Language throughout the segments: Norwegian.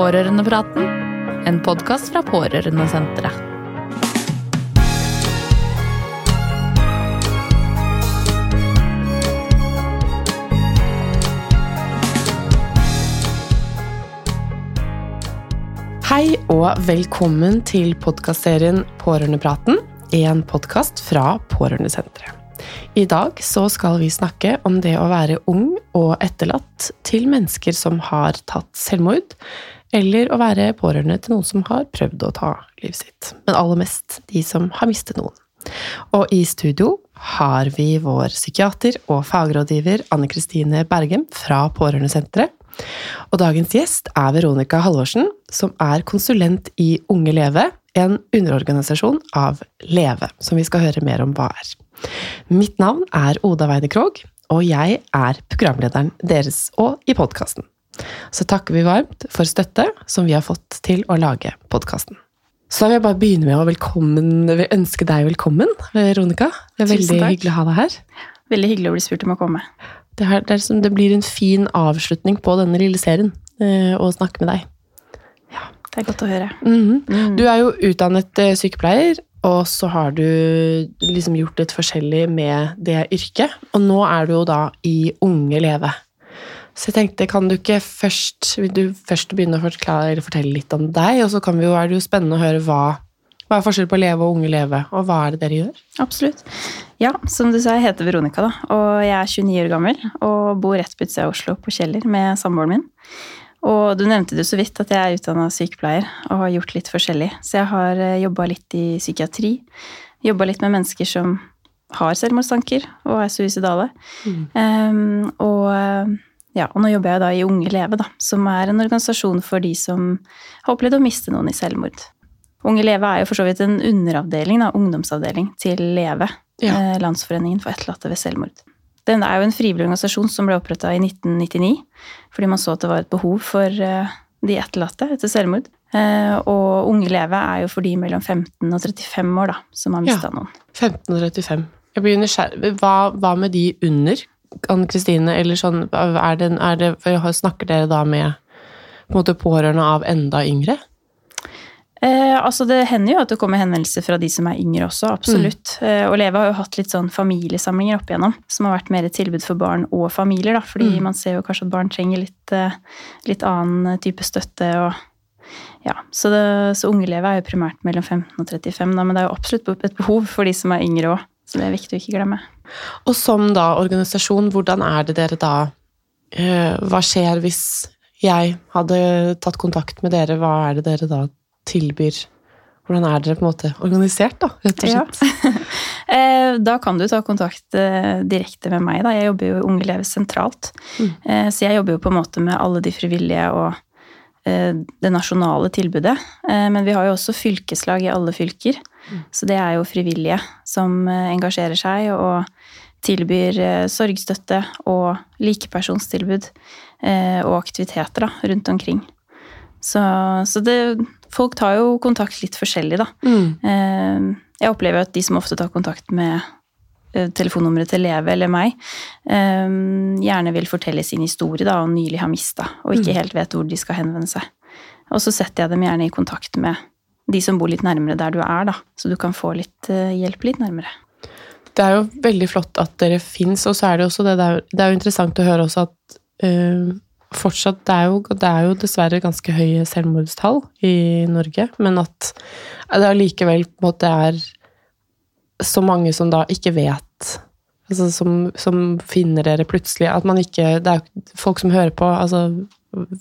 Pårørendepraten, en podkast fra Pårørendesenteret. Hei og velkommen til podkastserien Pårørendepraten, en podkast fra Pårørendesenteret. I dag skal vi snakke om det å være ung og etterlatt til mennesker som har tatt selvmord, eller å være pårørende til noen som har prøvd å ta livet sitt. Men aller mest de som har mistet noen. Og i studio har vi vår psykiater og fagrådgiver Anne Kristine Bergem fra Pårørendesenteret. Og dagens gjest er Veronica Halvorsen, som er konsulent i Unge Leve, en underorganisasjon av Leve, som vi skal høre mer om hva er. Mitt navn er Oda Weide Krogh, og jeg er programlederen deres og i podkasten. Så takker vi varmt for støtte som vi har fått til å lage podkasten. Så da vil jeg bare begynne med å velkommen, ønske deg velkommen, Veronica. Det er veldig hyggelig å ha deg her. Veldig hyggelig å bli spurt om å komme. Det, her, det, som, det blir en fin avslutning på denne lille serien eh, å snakke med deg. Ja. Det er godt å høre. Mhm. Mm. Du er jo utdannet eh, sykepleier, og så har du liksom gjort litt forskjellig med det yrket. Og nå er du jo da i Unge Leve. Så jeg tenkte, kan du ikke først Vil du først begynne å forklare, eller fortelle litt om deg, og så kan vi jo, er det jo spennende å høre hva, hva er forskjellen på å Leve og Unge Leve, og hva er det dere gjør? Absolutt. Ja, som du sa, jeg heter Veronica, da, og jeg er 29 år gammel og bor rett på utsida av Oslo, på Kjeller, med samboeren min. Og du nevnte det så vidt at jeg er utdanna sykepleier og har gjort litt forskjellig. Så jeg har jobba litt i psykiatri, jobba litt med mennesker som har selvmordstanker og er suicidale. Ehm, og, eh, ja, og nå jobber jeg da i Unge Leve, da, som er en organisasjon for de som har opplevd å miste noen i selvmord. Unge Leve er jo for så vidt en underavdeling, da, ungdomsavdeling, til Leve, Ja. eh, Landsforeningen for etterlatte ved selvmord. Den er jo en frivillig organisasjon som ble oppretta i 1999, fordi man så at det var et behov for eh, de etterlatte etter selvmord. Eh, og Unge Leve er jo for de mellom 15 og 35 år da, som har mista Ja. noen. 15 og 35. Jeg blir nysgjerrig. Hva, hva med de under? Anne Kristine, eller sånn, er det, er det, snakker dere da med på måte pårørende av enda yngre? Eh, altså Det hender jo at det kommer henvendelser fra de som er yngre også, absolutt. Eh, og Leve har jo hatt litt sånn familiesamlinger opp igjennom, som har vært mer et tilbud for barn og familier. da, Fordi Mm. man ser jo kanskje at barn trenger litt, eh, litt annen type støtte. og ja, Så, det, så Unge Leve er jo primært mellom 15 og 35, da, men det er jo absolutt et behov for de som er yngre òg. Så det er viktig å ikke glemme. Og som da organisasjon, hvordan er det dere da eh, Hva skjer hvis jeg hadde tatt kontakt med dere? Hva er det dere da tilbyr? Hvordan er dere på en måte organisert, da? Rett og slett? Ja. Da kan du ta kontakt eh, direkte med meg. Da. Jeg jobber jo i Unge Leve sentralt. Mm. Eh, Så jeg jobber jo på en måte med alle de frivillige og eh, det nasjonale tilbudet. Eh, Men vi har jo også fylkeslag i alle fylker. Mm. Så det er jo frivillige som eh, engasjerer seg og tilbyr eh, sorgstøtte og likepersonstilbud eh, og aktiviteter da, rundt omkring. Så, så det, folk tar jo kontakt litt forskjellig, da. Mm. Jeg opplever at de som ofte tar kontakt med telefonnummeret til Leve eller meg, gjerne vil fortelle sin historie da, og nylig har mista, og ikke helt vet hvor de skal henvende seg. Og så setter jeg dem gjerne i kontakt med de som bor litt nærmere der du er, da, så du kan få litt eh, hjelp litt nærmere. Det er jo veldig flott at dere fins, og så er det også det, er, jo- det er jo interessant å høre også at øh, fortsatt det er, jo, det er jo dessverre ganske høye selvmordstall i Norge, men at det allikevel på en måte er så mange som da ikke vet altså som, som finner dere plutselig At man ikke Det er folk som hører på, altså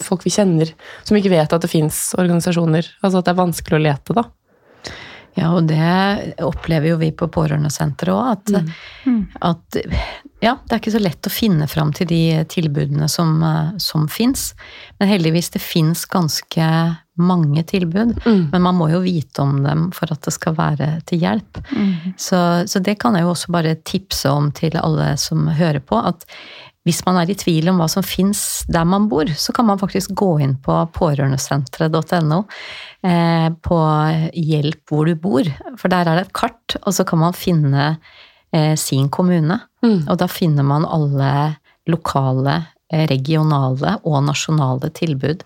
folk vi kjenner, som ikke vet at det fins organisasjoner. Altså at det er vanskelig å lete, da. Ja, og det opplever jo vi på pårørendesenteret òg, at, Mm. at ja, det er ikke så lett å finne fram til de tilbudene som, eh, som fins. Men heldigvis, det fins ganske mange tilbud. Men man må jo vite om dem for at det skal være til hjelp. Så, så det kan jeg jo også bare tipse om til alle som hører på, at hvis man er i tvil om hva som fins der man bor, så kan man faktisk gå inn på pårørendesenteret.no eh, på hjelp hvor du bor. For der er det et kart, og så kan man finne eh, sin kommune. Mm. Og da finner man alle lokale, eh, regionale og nasjonale tilbud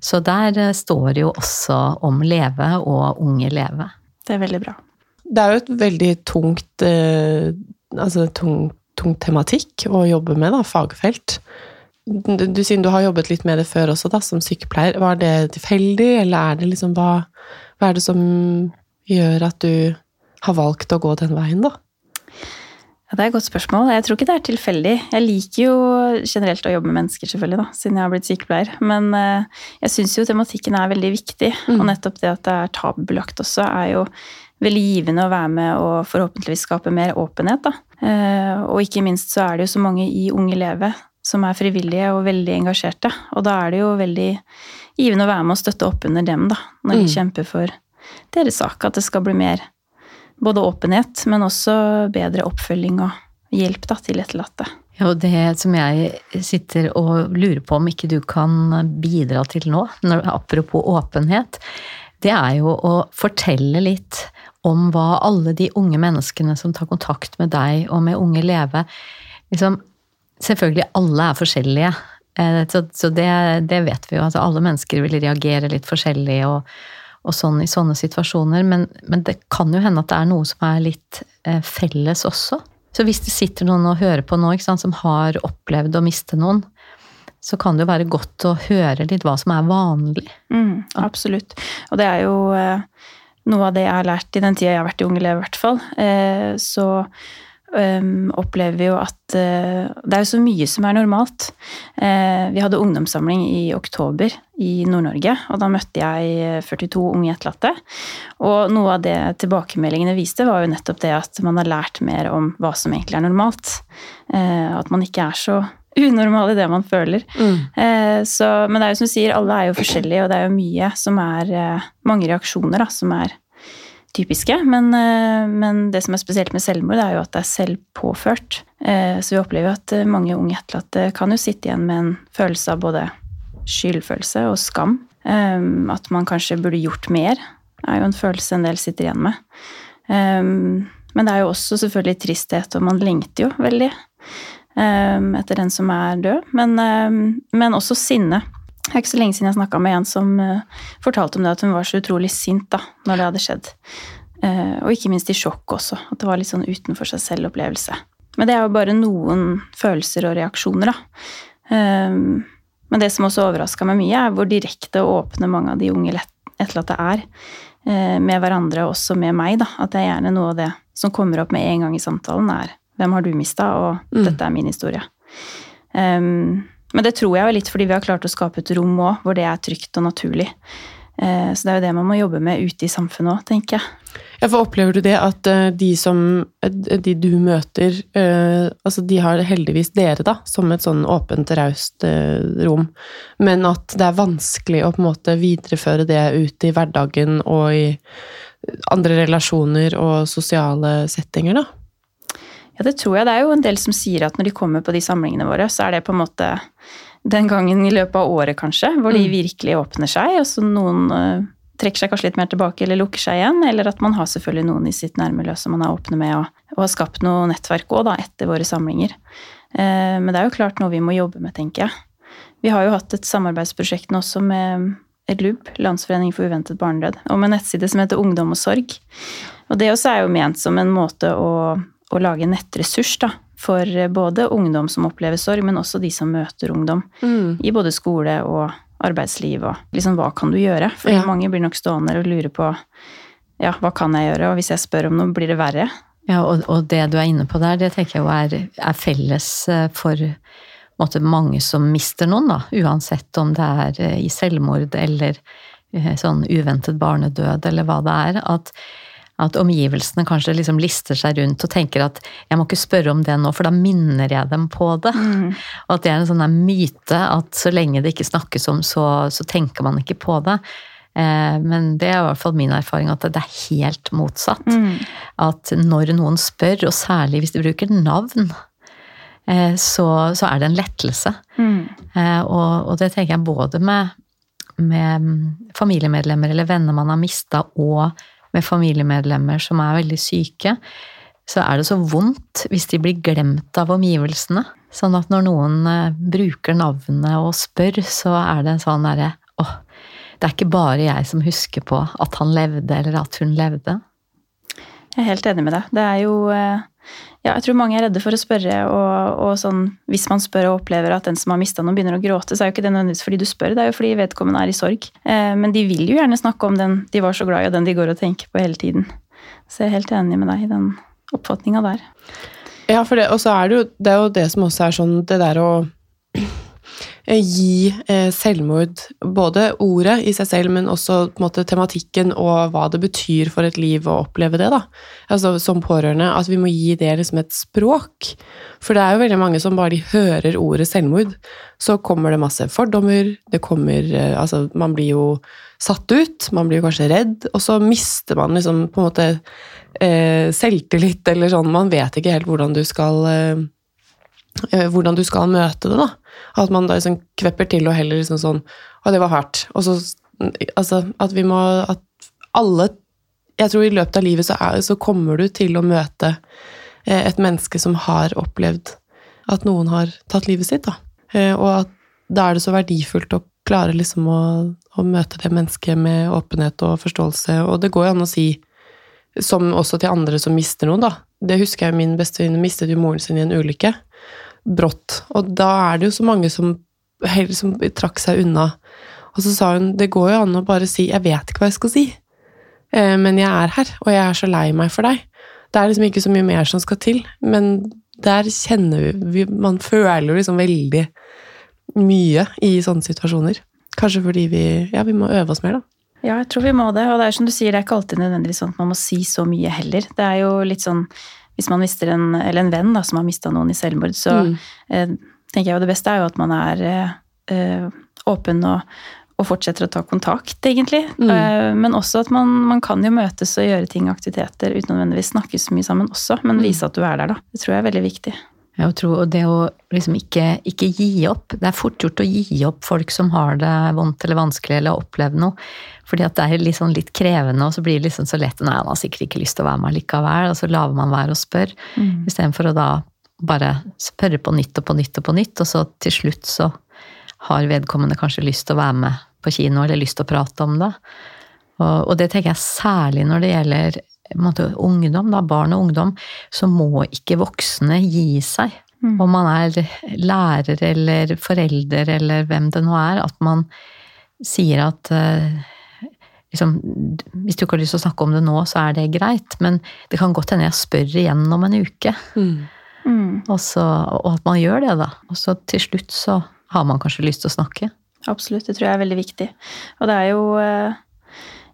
Så der eh, står det jo også om Leve og Unge Leve. Det er veldig bra. Det er jo et veldig tungt eh, Altså tung, tung tematikk å jobbe med, da, fagfelt. Du, du, siden du har jobbet litt med det før også, da, som sykepleier. Var det tilfeldig, eller er det liksom hva, hva er det som gjør at du har valgt å gå den veien, da? Ja, det er et godt spørsmål. Jeg tror ikke det er tilfeldig. Jeg liker jo generelt å jobbe med mennesker, selvfølgelig, da, siden jeg har blitt sykepleier. Men uh, jeg syns jo tematikken er veldig viktig. Mm. Og nettopp det at det er tabubelagt også, er jo veldig givende å være med og forhåpentligvis skape mer åpenhet. Da. Eh, og ikke minst så er det jo så mange i Unge Leve som er frivillige og veldig engasjerte. Og da er det jo veldig givende å være med og støtte opp under dem, da, når de mm. kjemper for deres sak. At det skal bli mer både åpenhet, men også bedre oppfølging og hjelp da, til etterlatte. Ja, og det som jeg sitter og lurer på om ikke du kan bidra til nå, når, apropos åpenhet, det er jo å fortelle litt om hva alle de unge menneskene som tar kontakt med deg og med Unge Leve liksom, Selvfølgelig, alle er forskjellige. Eh, så, det, det, vet vi jo. Altså, alle mennesker vil reagere litt forskjellig og, og sånn i sånne situasjoner. Men, men, det kan jo hende at det er noe som er litt eh, felles også. Så hvis det sitter noen og hører på nå sant, som har opplevd å miste noen, så kan det jo være godt å høre litt hva som er vanlig. Mm, absolutt. Og det er jo eh, noe av det jeg har lært i den tida jeg har vært i Unge Elev, i hvert fall. Eh, så um, opplever vi jo at uh, det er jo så mye som er normalt. Uh, vi hadde ungdomssamling i oktober i Nord-Norge, og da møtte jeg 42 unge etterlatte. Og noe av det tilbakemeldingene viste, var jo nettopp det at man har lært mer om hva som egentlig er normalt. Uh, at man ikke er så unormal i det man føler. Mm. Så, men det er jo som du sier, alle er jo forskjellige, og det er jo mye som er Mange reaksjoner da, som er typiske. Men, eh, men, det som er spesielt med selvmord, det er jo at det er selvpåført. Eh, så vi opplever at eh, mange unge etterlatte kan jo sitte igjen med en følelse av både skyldfølelse og skam. At man kanskje burde gjort mer, er jo en følelse en del sitter igjen med. Men det er jo også selvfølgelig tristhet, og man lengter jo veldig etter den som er død. Men, men også sinne. Det er ikke så lenge siden jeg snakka med en som uh, fortalte om det at hun var så utrolig sint da når det hadde skjedd. Uh, og ikke minst i sjokk også. At det var litt sånn utenfor seg selv-opplevelse. Men det er jo bare noen følelser og reaksjoner, da. Men det som også overraska meg mye, er hvor direkte og åpne mange av de unge etterlatte er med hverandre, og også med meg. da. At det er gjerne noe av det som kommer opp med en gang i samtalen, er 'Hvem har du mista?' og mm. 'Dette er min historie'. Um, men det tror jeg er litt fordi vi har klart å skape et rom òg, hvor det er trygt og naturlig. Uh, så det er jo det man må jobbe med ute i samfunnet òg, tenker jeg. Ja, for Opplever du det at uh, de som eh, de du møter, altså de har heldigvis dere da, som et sånn åpent, raust rom, men at det er vanskelig å på en måte videreføre det ut i hverdagen og i andre relasjoner og sosiale settinger, da? Ja, det tror jeg. Det er jo en del som sier at når de kommer på de samlingene våre, så er det på en måte den gangen i løpet av året, kanskje, hvor de mm. virkelig åpner seg. Og så noen uh, trekker seg kanskje litt mer tilbake eller lukker seg igjen. Eller at man har selvfølgelig noen i sitt nærmiljø som man er åpne med, og, og har skapt noe nettverk òg, da, etter våre samlinger. Uh, men det er jo klart noe vi må jobbe med, tenker jeg. Vi har jo hatt et samarbeidsprosjekt nå også med LUB, Landsforening for uventet barnedød, om en nettside som heter Ungdom og sorg. Og det også er jo ment som en måte å å lage en nettressurs da, for både ungdom som opplever sorg, men også de som møter ungdom mm. i både skole og arbeidsliv. og liksom, Hva kan du gjøre? For ja. mange blir nok stående og lure på ja, hva kan jeg gjøre, og hvis jeg spør om noe, blir det verre? Ja, og, og det du er inne på der, det tenker jeg er, er felles eh, for måte, mange som mister noen, da. Uansett om det er eh, i selvmord eller eh, sånn uventet barnedød eller hva det er. at at omgivelsene kanskje liksom lister seg rundt og tenker at jeg må ikke spørre om det nå, for da minner jeg dem på det. Mm. Og at det er en sånn myte at så lenge det ikke snakkes om, så, så tenker man ikke på det. Eh, men det er i hvert fall min erfaring at det er helt motsatt. Mm. At når noen spør, og særlig hvis de bruker navn, eh, så, så, er det en lettelse. Mm. Eh, og, og, det tenker jeg både med, med familiemedlemmer eller venner man har mista, og med familiemedlemmer som er veldig syke, så er det så vondt hvis de blir glemt av omgivelsene. Sånn at når noen eh, bruker navnet og spør, så er det en sånn derre åh, det er ikke bare jeg som husker på at han levde, eller at hun levde. Jeg er helt enig med deg. Det er jo eh, Ja, jeg tror mange er redde for å spørre, og, og sånn Hvis man spør og opplever at den som har mista noen, begynner å gråte, så er jo ikke det nødvendigvis fordi du spør, det er jo fordi vedkommende er i sorg. Eh, men de vil jo gjerne snakke om den de var så glad i, og den de går og tenker på hele tiden. Så jeg er helt enig med deg i den oppfatninga der. Ja, for det, og så er det jo det, er jo det som også er sånn Det der å gi eh, selvmord både ordet i seg selv, men også måte tematikken og hva det betyr for et liv å oppleve det. da. Altså Som pårørende, at vi må gi det liksom et språk. For det er jo veldig mange som bare de hører ordet selvmord, så kommer det masse fordommer, det kommer eh, Altså, man blir jo satt ut, man blir jo kanskje redd, og så mister man liksom på en måte eh, selvtillit, eller sånn. Man vet ikke helt hvordan du skal eh, eh, hvordan du skal møte det, da. At man da liksom kvepper til og heller liksom sånn Å, det var hardt. Og så Altså, at vi må At alle Jeg tror i løpet av livet så, er, så kommer du til å møte eh, et menneske som har opplevd at noen har tatt livet sitt, da. Eh, og at da er det så verdifullt å klare liksom å, å møte det mennesket med åpenhet og forståelse, og det går jo an å si som også til andre som mister noen, da. Det husker jeg min bestevenninne mistet jo moren sin i en ulykke. Brått. Og da er det jo så mange som som trakk seg unna. Og så sa hun det går jo an å bare si 'jeg vet ikke hva jeg skal si', eh, men jeg er her, og jeg er så lei meg for deg. Det er liksom ikke så mye mer som skal til, men der kjenner vi Man føler jo liksom veldig mye i sånne situasjoner. Kanskje fordi vi Ja, vi må øve oss mer, da. Ja, jeg tror vi må det. Og det er som du sier, det er ikke alltid nødvendigvis sånn at man må si så mye heller. Det er jo litt sånn hvis man mister en, eller en venn da, som har mista noen i selvmord, så Mm. eh, tenker jeg jo det beste er jo at man er eh, eh, åpen og, og fortsetter å ta kontakt, egentlig. Mm. Eh, men også at man, man kan jo møtes og gjøre ting og aktiviteter uten nødvendigvis snakke så mye sammen også, men Mm. vise at du er der, da. Det tror jeg er veldig viktig. Jeg tror og det å liksom ikke, ikke gi opp Det er fort gjort å gi opp folk som har det vondt eller vanskelig eller har opplevd noe. Fordi at det er litt, sånn litt krevende, og så blir det liksom så lett Nei, han har sikkert ikke lyst til å være med likevel. Og så lager man være og spør. Mm. Istedenfor å da bare spørre på nytt og på nytt og på nytt, og så til slutt så har vedkommende kanskje lyst til å være med på kino, eller lyst til å prate om det. Og, og det tenker jeg særlig når det gjelder måte, ungdom, da, barn og ungdom, så må ikke voksne gi seg. Mm. Om man er lærer eller forelder eller hvem det nå er, at man sier at eh, liksom, Hvis du ikke har lyst til å snakke om det nå, så er det greit, men det kan godt hende jeg spør igjen om en uke. Mm. Mm. Og, så, og at man gjør det, da. Og så til slutt så har man kanskje lyst til å snakke. Absolutt, det tror jeg er veldig viktig. Og det er jo eh,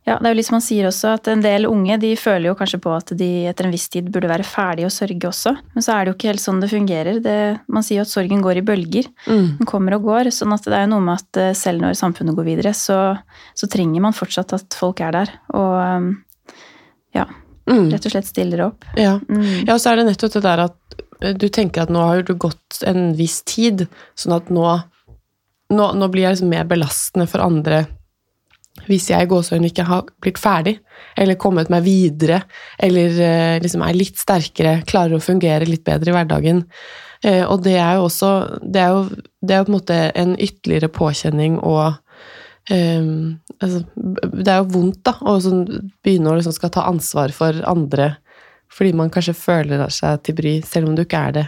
ja, det er jo litt som man sier også, at en del unge de føler jo kanskje på at de etter en viss tid burde være ferdige å sørge også. Men så er det jo ikke helt sånn det fungerer. Det, man sier jo at sorgen går i bølger. Mm. Den kommer og går. sånn at det er jo noe med at eh, selv når samfunnet går videre, så, så trenger man fortsatt at folk er der. Og um, ja, Mm. rett og slett stiller opp. Ja. Mm. Ja, og så er det nettopp det der at eh, du tenker at nå har du gått en viss tid, sånn at nå, nå, nå blir jeg liksom mer belastende for andre hvis jeg i gåseøynene ikke har blitt ferdig, eller kommet meg videre, eller eh, liksom er litt sterkere, klarer å fungere litt bedre i hverdagen. Eh, og det er jo også Det er jo, det er jo på en måte en ytterligere påkjenning og um, altså, det er jo vondt da, å sånn, begynne å liksom skal ta ansvar for andre fordi man kanskje føler seg til bry, selv om du ikke er det.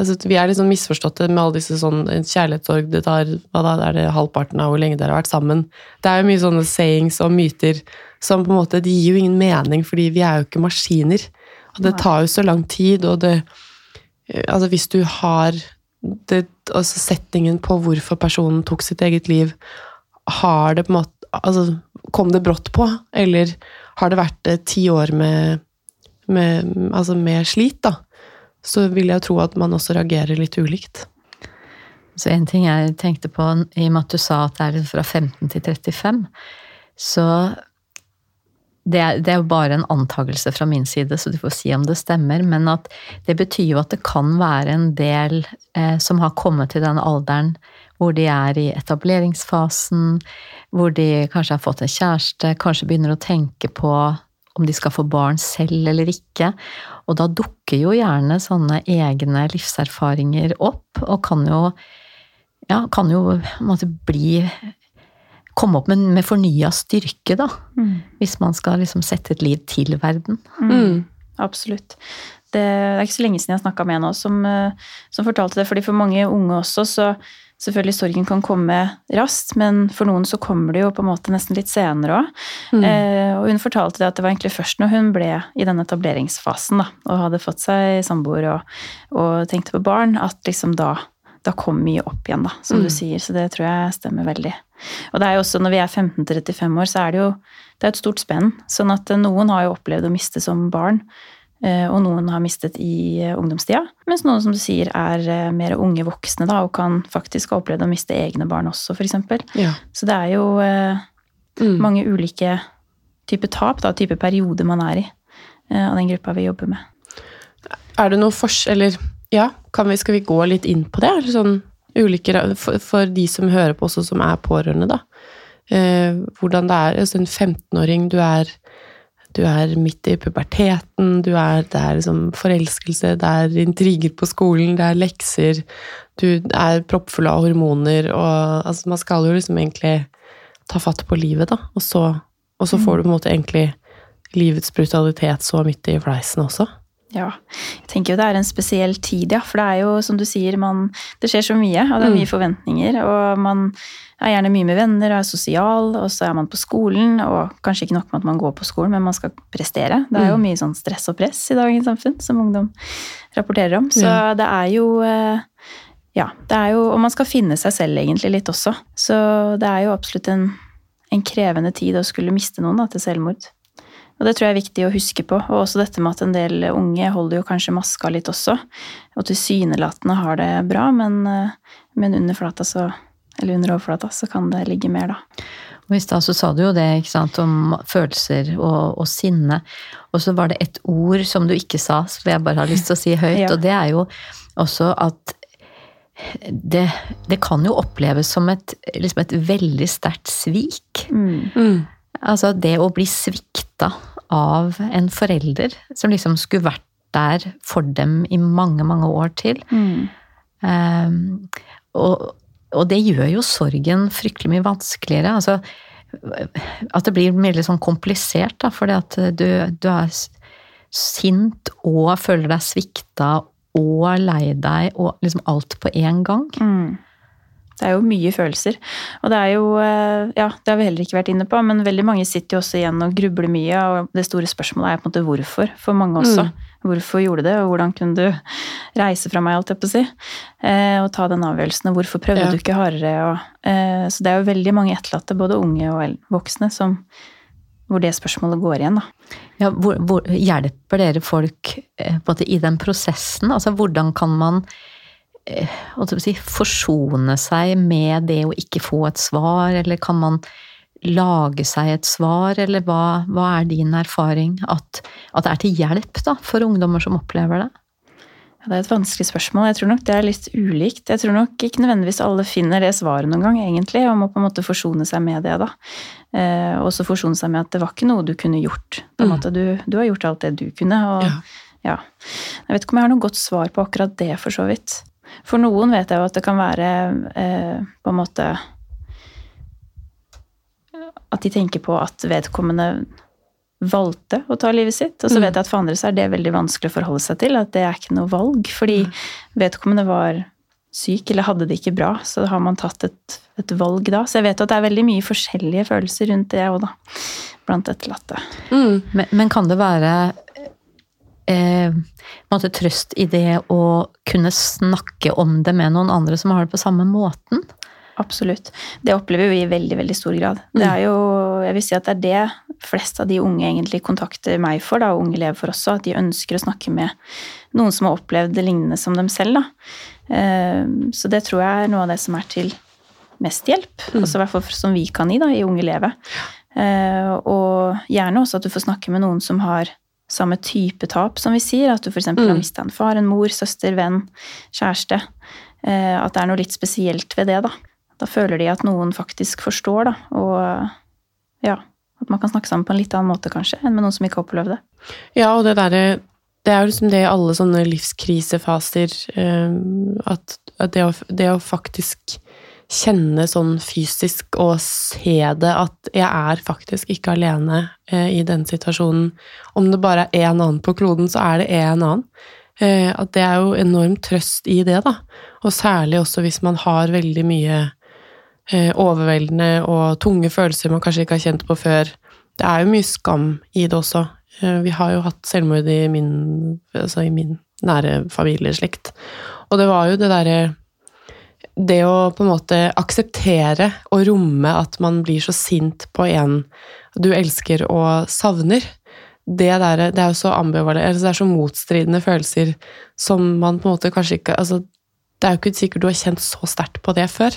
Altså, vi er liksom misforståtte med alle disse sånn en kjærlighetssorg Det tar hva da, er det halvparten av hvor lenge dere har vært sammen. Det er jo mye sånne sayings og myter som på en måte De gir jo ingen mening, fordi vi er jo ikke maskiner. Og det tar jo så lang tid, og det Altså, hvis du har det, altså settingen på hvorfor personen tok sitt eget liv, har det på en måte Altså, kom det brått på, eller har det vært eh, ti år med, med, altså med slit, da? Så vil jeg tro at man også reagerer litt ulikt. Så en ting jeg tenkte på, i og med at du sa at det er fra 15 til 35, så det er, det er jo bare en antakelse fra min side, så du får si om det stemmer, men at det betyr jo at det kan være en del eh, som har kommet til den alderen hvor de er i etableringsfasen, hvor de kanskje har fått en kjæreste, kanskje begynner å tenke på om de skal få barn selv eller ikke. Og da dukker jo gjerne sånne egne livserfaringer opp, og kan jo, ja, kan jo på en måte bli komme opp med, med fornya styrke, da. Hvis man skal liksom sette et liv til verden. Mm. Absolutt. Det, det er ikke så lenge siden jeg snakka med en også, som, eh, som fortalte det. fordi for mange unge også, så selvfølgelig sorgen kan komme raskt, men for noen så kommer det jo på en måte nesten litt senere òg. Mm. Eh, og hun fortalte det at det var egentlig først når hun ble i den etableringsfasen da, og hadde fått seg samboer og, og tenkte på barn, at liksom da, da kom mye opp igjen, da, som Mm. du sier. Så det tror jeg stemmer veldig. Og det er jo også når vi er 15-35 år, så er det jo det er et stort spenn. Sånn at eh, noen har jo opplevd å miste som barn. Eh, Og noen har mistet i eh, ungdomstida. Mens noen, som du sier, er eh, mer unge voksne da, og kan faktisk ha opplevd å miste egne barn også, f.eks. Ja. Så det er jo Mm. mange ulike typer tap, da, type perioder man er i, eh, av den gruppa vi jobber med. Er det noe forskjell Eller ja, kan vi, skal vi gå litt inn på det? Sånn ulike for, for de som hører på også, som er pårørende, da. Eh, hvordan det er altså En 15-åring, du er du er midt i puberteten, du er, det er liksom forelskelse, det er intriger på skolen, det er lekser, du er proppfull av hormoner, og altså, man skal jo liksom egentlig ta fatt på livet, da. Og så, og så får du på en måte egentlig livets brutalitet så midt i fleisen også. Ja, jeg tenker jo det er en spesiell tid, ja. For det er jo, som du sier, man, det skjer så mye, og det er mye forventninger. Og man er gjerne mye med venner og er sosial, og så er man på skolen. Og kanskje ikke nok med at man går på skolen, men man skal prestere. Det er jo mye sånn stress og press i dagens samfunn, som ungdom rapporterer om. Så Ja. det er jo eh, Ja, det er jo Og man skal finne seg selv egentlig litt også. Så det er jo absolutt en, en krevende tid å skulle miste noen da, til selvmord. Og det tror jeg er viktig å huske på. Og også dette med at en del unge holder jo kanskje maska litt også. Og tilsynelatende har det bra, men, eh, men under flata så eller under overflata, så kan det ligge mer, da. Og I stad så sa du jo det ikke sant, om følelser og, og sinne. Og så var det et ord som du ikke sa, som jeg bare har lyst til å si høyt. Ja. Og det er jo også at det, det kan jo oppleves som et, liksom et veldig sterkt svik. Mm. Altså det å bli svikta av en forelder som liksom skulle vært der for dem i mange, mange år til. Ehm, og, og det gjør jo sorgen fryktelig mye vanskeligere. Altså, at det blir mer litt sånn komplisert, da, fordi at du, du er sint og føler deg svikta og lei deg og liksom alt på én gang. Mm. Det er jo mye følelser. Og det er jo eh, Ja, det har vi heller ikke vært inne på, men veldig mange sitter jo også igjen og grubler mye, og det store spørsmålet er på en måte hvorfor, for mange også. Hvorfor gjorde du det, og hvordan kunne du reise fra meg, alt jeg på å si, eh, og ta den avgjørelsen, og hvorfor prøvde Ja. du ikke hardere, og eh, Så det er jo veldig mange etterlatte, både unge og voksne, som hvor det spørsmålet går igjen, da. Ja, hvor, hvor, hjelper dere folk eh, i den prosessen? Altså, hvordan kan man si, forsone seg med det å ikke få et svar, eller kan man lage seg et svar, eller hva, hva er din erfaring? At, at det er til hjelp da, for ungdommer som opplever det? Ja, det er et vanskelig spørsmål. Jeg tror nok det er litt ulikt. Jeg tror nok ikke nødvendigvis alle finner det svaret noen gang, egentlig, og må på en måte forsone seg med det, da. Eh, og så forsone seg med at det var ikke noe du kunne gjort. På en måte. Du, du har gjort alt det du kunne, og Ja. ja. Jeg vet ikke om jeg har noe godt svar på akkurat det, for så vidt. For noen vet jeg jo at det kan være eh, på en måte At de tenker på at vedkommende valgte å ta livet sitt. Og så vet jeg at for andre så er det veldig vanskelig å forholde seg til. At det er ikke noe valg. Fordi vedkommende var syk eller hadde det ikke bra. Så har man tatt et, et valg da. Så jeg vet at det er veldig mye forskjellige følelser rundt det òg, da. Blant etterlatte. Mm. Men, men kan det være eh, måte trøst i det å kunne snakke om det med noen andre som har det på samme måten? Absolutt. Det opplever vi i veldig veldig stor grad. Det er jo, jeg vil si at det er det flest av de unge egentlig kontakter meg for, da, og unge elever for også, at de ønsker å snakke med noen som har opplevd det lignende som dem selv. Da. Eh, Så det tror jeg er noe av det som er til mest hjelp, også i hvert fall som vi kan gi da, i Unge elever. Eh, Og gjerne også at du får snakke med noen som har samme type tap, som vi sier. At du f.eks. har mista en far, en mor, søster, venn, kjæreste. Eh, At det er noe litt spesielt ved det, da. Da føler de at noen faktisk forstår, da. Og ja, at man kan snakke sammen på en litt annen måte, kanskje, enn med noen som ikke har opplevd det. Ja, og det derre Det er jo liksom det i alle sånne livskrisefaser eh, At, at det, å, det å faktisk kjenne sånn fysisk og se det, at jeg er faktisk ikke alene eh, i den situasjonen. Om det bare er en annen på kloden, så er det en annen. Eh, at det er jo enorm trøst i det, da. Og særlig også hvis man har veldig mye eh, overveldende og tunge følelser man kanskje ikke har kjent på før. Det er jo mye skam i det også. Eh, vi har jo hatt selvmord i min, altså i min nære familieslekt. Og det var jo det derre Det å på en måte akseptere og romme at man blir så sint på en du elsker og savner, det, der, det er jo så ambivalent altså Det er så motstridende følelser som man på en måte kanskje ikke altså, Det er jo ikke sikkert du har kjent så sterkt på det før.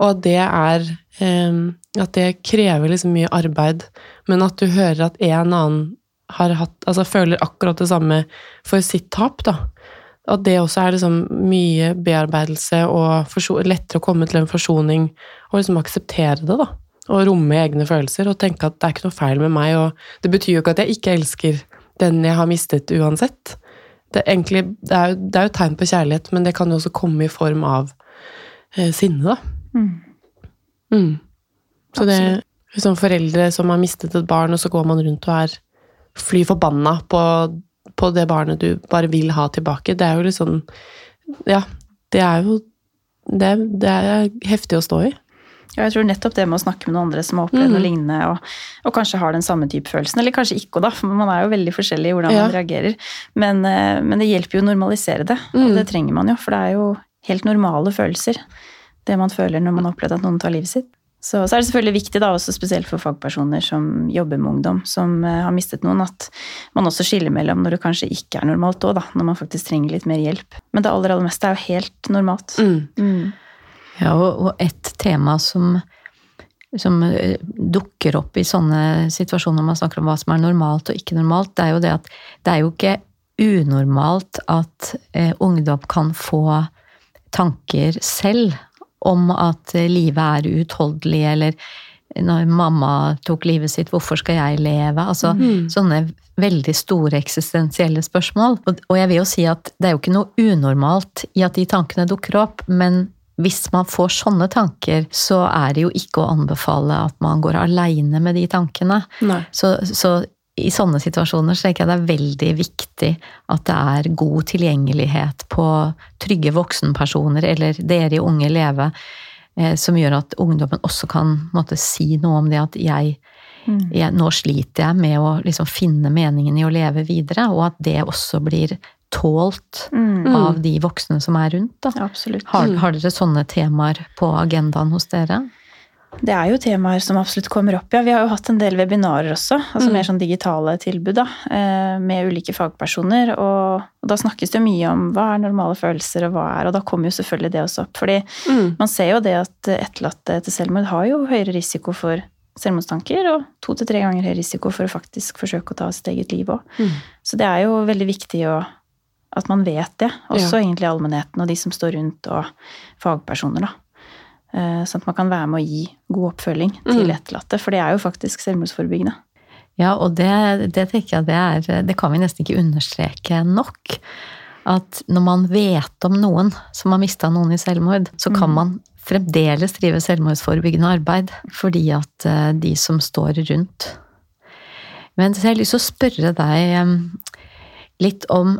Og at det er eh, At det krever liksom mye arbeid, men at du hører at en annen har hatt, altså føler akkurat det samme for sitt tap, da. At det også er liksom mye bearbeidelse og lettere å komme til en forsoning og liksom akseptere det, da. Og romme egne følelser og tenke at det er ikke noe feil med meg, og det betyr jo ikke at jeg ikke elsker den jeg har mistet uansett. Det er, egentlig, det er, jo, det er jo tegn på kjærlighet, men det kan jo også komme i form av eh, sinne, da. Mm. Mm. Så det er liksom foreldre som har mistet et barn, og så går man rundt og er fly forbanna på, på, det barnet du bare vil ha tilbake. Det er jo litt sånn Ja, det er jo det, det er heftig å stå i. Ja, jeg tror nettopp det med å snakke med noen andre som har opplevd mm. noe lignende, og, og, kanskje har den samme type følelsen, eller kanskje ikke, da, for man er jo veldig forskjellig i hvordan ja. man reagerer. Men, eh, men, det hjelper jo å normalisere det, mm. og det trenger man jo, for det er jo helt normale følelser. Det man føler når man har opplevd at noen tar livet sitt. Så, så, er det selvfølgelig viktig, da, også spesielt for fagpersoner som jobber med ungdom som uh, har mistet noen, at man også skiller mellom når det kanskje ikke er normalt òg, når man faktisk trenger litt mer hjelp. Men det aller, aller meste er jo helt normalt. Mm. Mm. Ja, og, og et tema som, som uh, dukker opp i sånne situasjoner når man snakker om hva som er normalt og ikke normalt, det er jo det at det er jo ikke unormalt at uh, ungdom kan få tanker selv om at livet er uutholdelig, eller når mamma tok livet sitt, hvorfor skal jeg leve? Altså mm. sånne veldig store eksistensielle spørsmål. Og jeg vil jo si at det er jo ikke noe unormalt i at de tankene dukker opp, men hvis man får sånne tanker, så er det jo ikke å anbefale at man går aleine med de tankene. Så, så, i sånne situasjoner så tenker jeg det er veldig viktig at det er god tilgjengelighet på trygge voksenpersoner, eller dere i Unge Leve, eh, som gjør at ungdommen også kan måtte, si noe om det at jeg, mm. jeg Nå sliter jeg med å liksom, finne meningen i å leve videre, og at det også blir tålt mm. av de voksne som er rundt. Har, har dere sånne temaer på agendaen hos dere? Det er jo temaer som absolutt kommer opp, ja. Vi har jo hatt en del webinarer også, altså mm. mer sånn digitale tilbud, da, eh, med ulike fagpersoner. Og, og, da snakkes det jo mye om hva er normale følelser, og hva er Og da kommer jo selvfølgelig det også opp. Fordi mm. man ser jo det at etterlatte etter selvmord har jo høyere risiko for selvmordstanker, og to til tre ganger høyere risiko for å faktisk forsøke å ta sitt eget liv òg. Mm. Så det er jo veldig viktig å, at man vet det, også ja. egentlig allmennheten og de som står rundt, og fagpersoner, da. Eh, sånn at man kan være med å gi god oppfølging til mm. etterlatte. For det er jo faktisk selvmordsforebyggende. Ja, og det, det tenker jeg det er Det kan vi nesten ikke understreke nok. At når man vet om noen som har mista noen i selvmord, så kan mm. man fremdeles drive selvmordsforebyggende arbeid. Fordi at eh, de som står rundt Men så jeg har lyst til å spørre deg litt om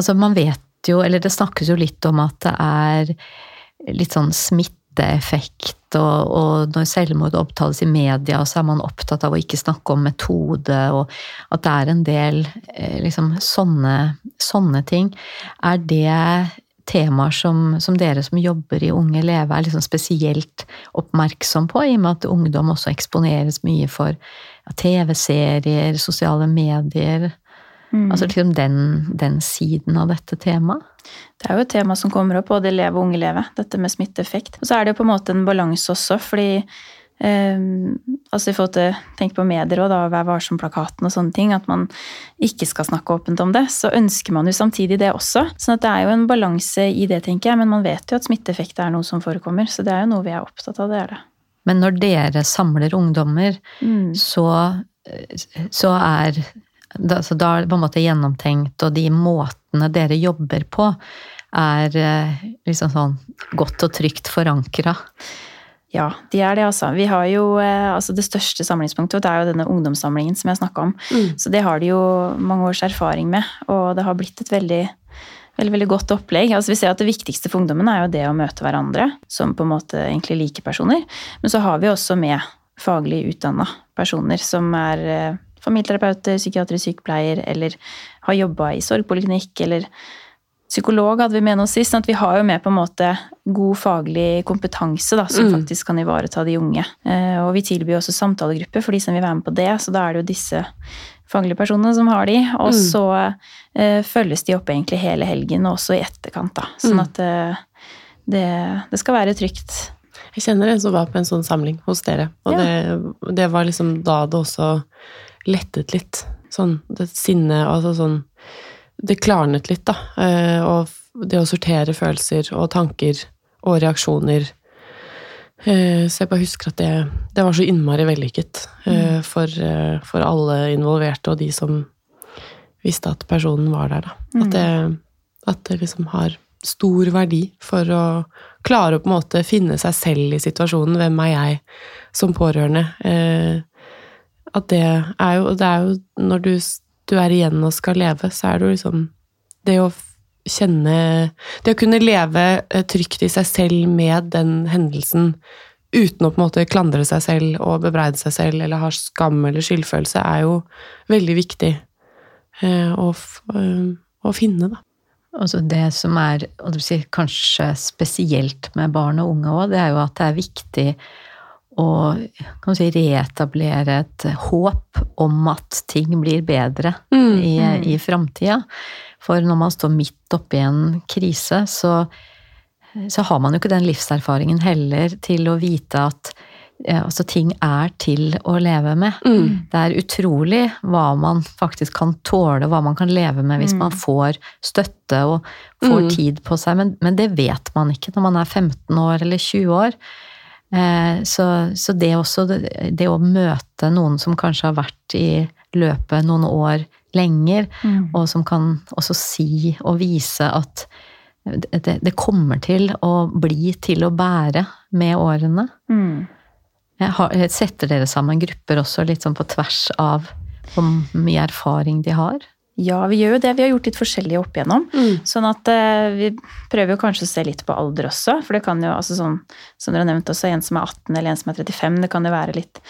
Altså, man vet jo, eller det snakkes jo litt om at det er litt sånn smitteeffekt. Og, og, når selvmord opptales i media, så er man opptatt av å ikke snakke om metode, og at det er en del eh, liksom, sånne, sånne ting. Er det temaer som, som, dere som jobber i Unge Leve, er liksom spesielt oppmerksom på, i og med at ungdom også eksponeres mye for ja, TV-serier, sosiale medier? Mm. Altså liksom den, den, siden av dette temaet. Det er jo et tema som kommer opp, både Leve og Unge Leve, dette med smitteeffekt. Og så er det jo på en måte en balanse også, fordi Um, altså i forhold til Tenk på medier og da, Vær varsom-plakaten og sånne ting. At man ikke skal snakke åpent om det. Så ønsker man jo samtidig det også. sånn at det er jo en balanse i det, tenker jeg. Men man vet jo at smitteeffekt er noe som forekommer. Så det er jo noe vi er opptatt av. det er det. Men når dere samler ungdommer, mm. så, så er da, så da er det på en måte gjennomtenkt, og de måtene dere jobber på, er eh, liksom sånn godt og trygt forankra. Ja, de er det, altså. Vi har jo, eh, altså Det største samlingspunktet det er jo denne ungdomssamlingen som jeg snakka om. Mm. Så det har de jo mange års erfaring med, og det har blitt et veldig, veldig, veldig godt opplegg. Altså Vi ser at det viktigste for ungdommen er jo det å møte hverandre som på en måte egentlig likepersoner. Men så har vi også med faglig utdanna personer som er eh, familieterapeuter, psykiatrisk sykepleier eller har jobba i sorgpoliklinikk eller psykolog hadde vi med oss sist. sånn at vi har jo med på en måte god faglig kompetanse da, som Mm. faktisk kan ivareta de unge. Eh, og vi tilbyr også samtalegrupper for de som vil være med på det, så da er det jo disse faglige personene som har de. Og Mm. så eh, følges de opp egentlig hele helgen, og også i etterkant, da. Sånn Mm. at eh, det, det skal være trygt. Jeg kjenner en som var på en sånn samling hos dere, og Ja. det, det var liksom da det også lettet litt. Sånn det sinnet, altså sånn Det klarnet litt, da. Eh, Og det å sortere følelser og tanker og reaksjoner. Eh, Så jeg bare husker at det, det var så innmari vellykket eh, for, eh, for alle involverte og de som visste at personen var der, da. At det, at det liksom har stor verdi for å klare å på en måte finne seg selv i situasjonen. Hvem er jeg som pårørende? Eh, at det er jo Det er jo når du, du er igjen og skal leve, så er det jo liksom Det å kjenne Det å kunne leve eh, trygt i seg selv med den hendelsen uten å på en måte klandre seg selv og bebreide seg selv eller ha skam eller skyldfølelse, er jo veldig viktig eh, å, eh, å finne, da. Altså det som er sier, kanskje spesielt med barn og unge òg, det er jo at det er viktig å kan si, reetablere et håp om at ting blir bedre Mm, i, i framtida. For når man står midt oppi en krise, så, så har man jo ikke den livserfaringen heller til å vite at eh, altså, ting er til å leve med. Mm. Det er utrolig hva man faktisk kan tåle, hva man kan leve med hvis Mm. man får støtte og får Mm. tid på seg, men, men det vet man ikke når man er 15 år eller 20 år. Eh, Så, så det også, det det å møte noen som kanskje har vært i løpet noen år lenger, Mm. og som kan også si og vise at det, det kommer til å bli til å bære med årene. Mm. Har, setter dere sammen grupper også litt sånn på tvers av hvor mye erfaring de har? Ja, vi gjør jo det. Vi har gjort litt forskjellig opp igjennom. Mm. Sånn at eh, vi prøver jo kanskje å se litt på alder også. For det kan jo, altså sånn, som dere har nevnt også, en som er 18 eller en som er 35, det kan jo være litt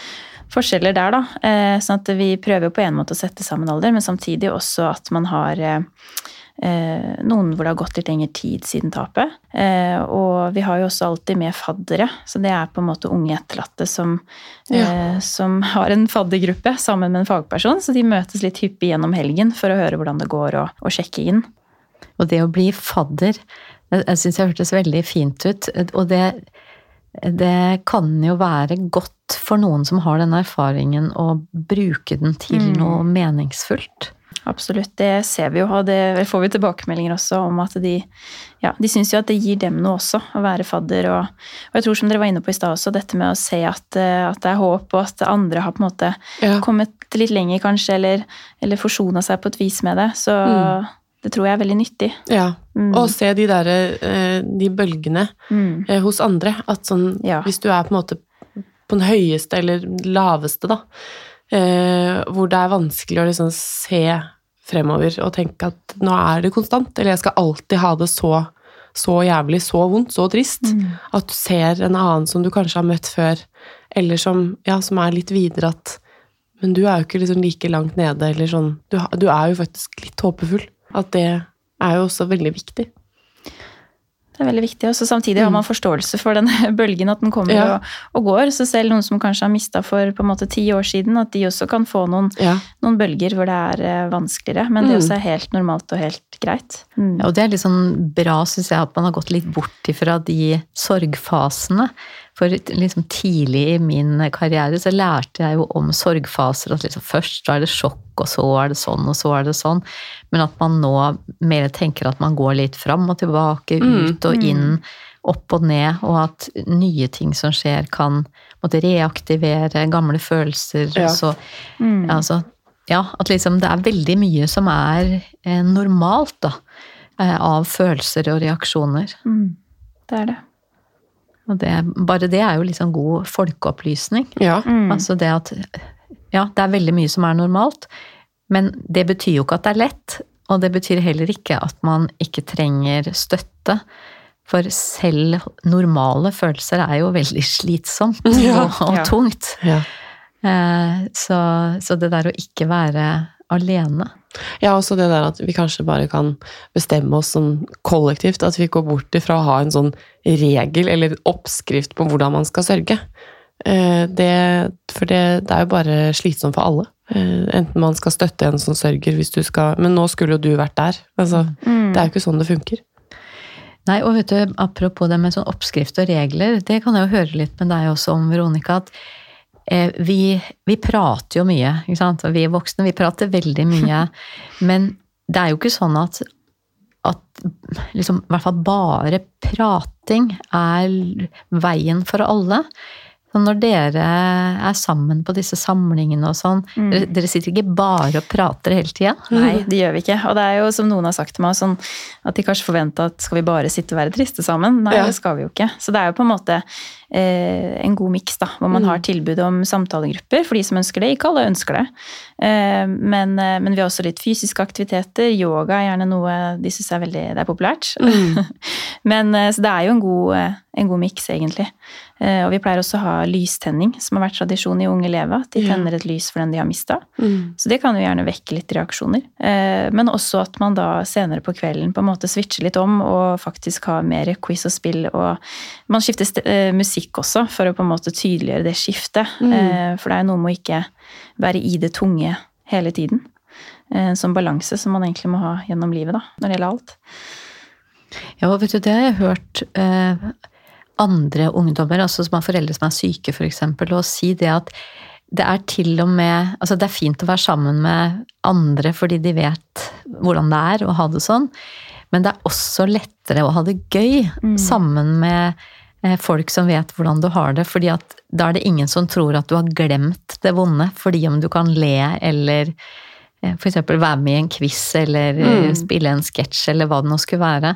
forskjeller der, da. Eh, sånn at vi prøver jo på en måte å sette sammen alder, men samtidig også at man har eh, eh, noen hvor det har gått litt lengre tid siden tapet. Eh, og vi har jo også alltid med faddere, så det er på en måte unge etterlatte som, eh, som har en faddergruppe sammen med en fagperson, så de møtes litt hyppig gjennom helgen for å høre hvordan det går, og, og sjekke inn. Og det å bli fadder, jeg, jeg syns det hørtes veldig fint ut. Og det, det kan jo være godt for noen som har den erfaringen, å bruke den til Mm. noe meningsfullt. Absolutt, det ser vi jo, og det får vi tilbakemeldinger også om at de ja, de syns jo at det gir dem noe også, å være fadder. Og, og jeg tror som dere var inne på i stad også, dette med å se at, eh, at det er håp, og at andre har på en måte Ja. kommet litt lenger kanskje, eller, eller forsona seg på et vis med det. Så Mm. det tror jeg er veldig nyttig. ja. Mm. Og se de der, eh, de bølgene Mm. eh, hos andre. At sånn, Ja. hvis du er på en måte på den høyeste eller laveste, da, hvor det er vanskelig å liksom se fremover og tenke at nå er det konstant, eller jeg skal alltid ha det så, så jævlig, så vondt, så trist. Mm. At du ser en annen som du kanskje har møtt før, eller som, ja, som er litt videre at Men du er jo ikke liksom like langt nede, eller sånn. Du, du er jo faktisk litt håpefull. At det er jo også veldig viktig. Det er veldig viktig. Og samtidig har man forståelse for denne bølgen, at den kommer Mm. Ja. og, og går. Så selv noen som kanskje har mista for på en måte ti år siden, at de også kan få noen, Ja. noen bølger hvor det er eh, vanskeligere. Men det Mm. også er helt normalt og helt greit. Mm. Ja, og det er litt sånn bra, syns jeg, at man har gått litt bort ifra de sorgfasene. For liksom tidlig i min karriere så lærte jeg jo om sorgfaser. At liksom først så er det sjokk, og så er det sånn, og så er det sånn. Men at man nå mer tenker at man går litt fram og tilbake, Mm, ut og inn, opp og ned, og at nye ting som skjer, kan måtte reaktivere gamle følelser. Ja. så Mm. Altså, ja, at liksom det er veldig mye som er eh, normalt, da. eh, av følelser og reaksjoner. Mm. Det er det. Og det, bare det er jo liksom god folkeopplysning. Ja. Mm. Altså det at Ja, det er veldig mye som er normalt, men det betyr jo ikke at det er lett. Og det betyr heller ikke at man ikke trenger støtte. For selv normale følelser er jo veldig slitsomt Ja. og, og Ja. tungt. Ja. Eh, så, så det der å ikke være alene Ja, også det der at vi kanskje bare kan bestemme oss som kollektivt, at vi går bort ifra å ha en sånn regel eller oppskrift på hvordan man skal sørge. Eh, Det, for det, det er jo bare slitsomt for alle. Eh, Enten man skal støtte en som sørger, hvis du skal Men nå skulle jo du vært der. Altså, Mm. Det er jo ikke sånn det funker. Nei, og vet du, apropos det med sånn oppskrift og regler, det kan jeg jo høre litt med deg også om, Veronica, at vi, vi prater jo mye, ikke sant? Vi voksne, vi prater veldig mye. men det er jo ikke sånn at, at liksom, i hvert fall bare prating er veien for alle. Så når dere er sammen på disse samlingene og sånn, dere, dere sitter ikke bare og prater hele tida? Nei, det gjør vi ikke. Og det er jo som noen har sagt til meg, sånn at de kanskje forventer at skal vi bare sitte og være triste sammen? Nei, Ja. det skal vi jo ikke. Så det er jo på en måte eh, en god miks, da. Hvor man har tilbud om samtalegrupper for de som ønsker det. Ikke alle ønsker det. Eh, men, eh, men vi har også litt fysiske aktiviteter. Yoga er gjerne noe de syns er veldig det er populært. men eh, så det er jo en god, eh, en god miks, egentlig. Eh, og vi pleier også å ha lystenning, som har vært tradisjon i Unge Leve. At de tenner et lys for den de har mista. Mm. Så det kan jo gjerne vekke litt reaksjoner. Eh, Men også at man da senere på kvelden på en måte switcher litt om og faktisk har mer quiz og spill. Og man skifter eh, musikk også for å på en måte tydeliggjøre det skiftet. Mm. For det er jo noe med å ikke være i det tunge hele tiden. Eh, En sånn balanse som man egentlig må ha gjennom livet, da, når det gjelder alt. Ja, og vet du, det har jeg hørt eh, andre ungdommer, altså som har foreldre som er syke f.eks., og si det at det er til og med Altså det er fint å være sammen med andre fordi de vet hvordan det er å ha det sånn, men det er også lettere å ha det gøy sammen med eh, folk som vet hvordan du har det, fordi at da er det ingen som tror at du har glemt det vonde, fordi om du kan le eller f.eks. for eksempel være med i en quiz eller mm. spille en sketsj eller hva det nå skulle være.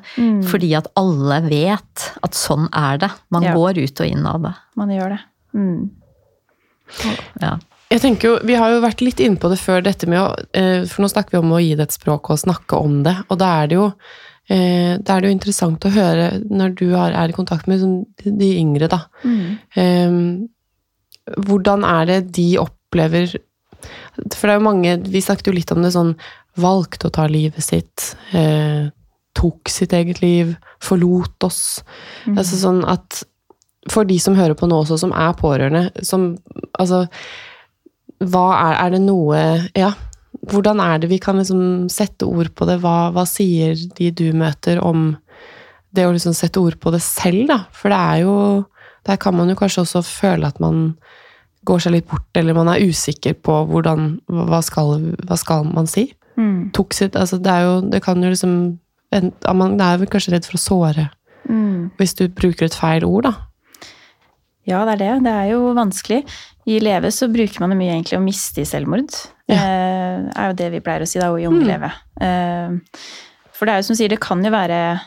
Fordi at alle vet at sånn er det. Man Ja. går ut og inn av det. Man gjør det. Mm. Ja. Jeg tenker jo, Vi har jo vært litt inne på det før, dette med å eh, For nå snakker vi om å gi det et språk og snakke om det. Og da er det jo, eh, da er det jo interessant å høre når du har, er i kontakt med de yngre, da. Mm. Eh, hvordan er det de opplever For det er jo mange Vi snakket jo litt om det sånn Valgte å ta livet sitt. Eh, tok sitt eget liv. Forlot oss. Altså sånn at For de som hører på nå også, som er pårørende, som Altså Hva er, er det noe Ja. Hvordan er det vi kan liksom sette ord på det? Hva, hva sier de du møter om det å liksom sette ord på det selv, da? For det er jo Der kan man jo kanskje også føle at man går seg litt bort, eller man er usikker på hvordan Hva skal, hva skal man si? Mm. Sitt Altså, det er jo Det kan jo liksom Man er vel kanskje redd for å såre Mm. hvis du bruker et feil ord, da. Ja, det er det. Det er jo vanskelig. I Leve så bruker man det mye egentlig å miste i selvmord. Ja. Eh, er jo det vi pleier å si da, og i Unge Mm. Leve. Eh, for det er jo som sier, det kan jo være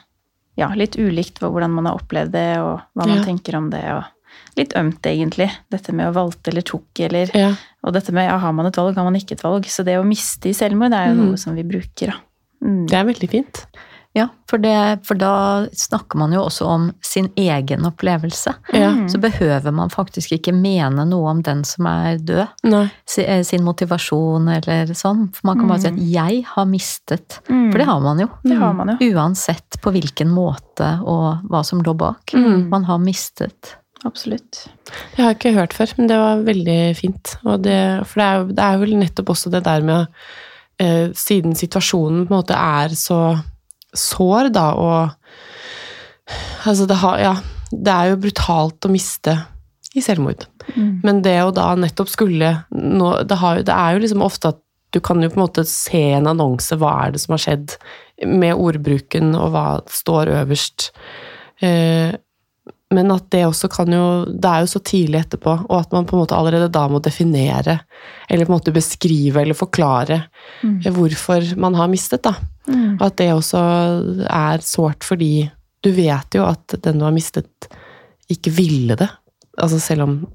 ja, litt ulikt hvordan man har opplevd det, og hva man Ja. tenker om det. og Litt ømt, egentlig. Dette med å valte eller tok, eller Ja. Og dette med ja, har man et valg, har man ikke et valg. Så det å miste i selvmord, det er jo Mm. noe som vi bruker, da. Mm. Det er veldig fint. Ja, for, det, for da snakker man jo også om sin egen opplevelse. Ja. Mm. Så behøver man faktisk ikke mene noe om den som er død. Nei. Eh, Sin motivasjon eller sånn. For man kan bare si at 'jeg har mistet'. Mm. For det har man jo. Det har man jo. Uansett på hvilken måte og hva som lå bak. Mm. Man har mistet. Absolutt. Det har jeg ikke hørt før, men det var veldig fint. Og det, for det er, jo, det er vel nettopp også det der med eh, Siden situasjonen på en måte er så sår, da, og Altså, det har Ja, det er jo brutalt å miste i selvmord. Mm. Men det å da nettopp skulle nå, det, har, det er jo liksom ofte at du kan jo på en måte se en annonse, hva er det som har skjedd med ordbruken, og hva står øverst. Eh, men at det også kan jo Det er jo så tidlig etterpå, og at man på en måte allerede da må definere, eller på en måte beskrive eller forklare Mm. hvorfor man har mistet, da. Mm. Og at det også er sårt fordi du vet jo at den du har mistet, ikke ville det. Altså selv om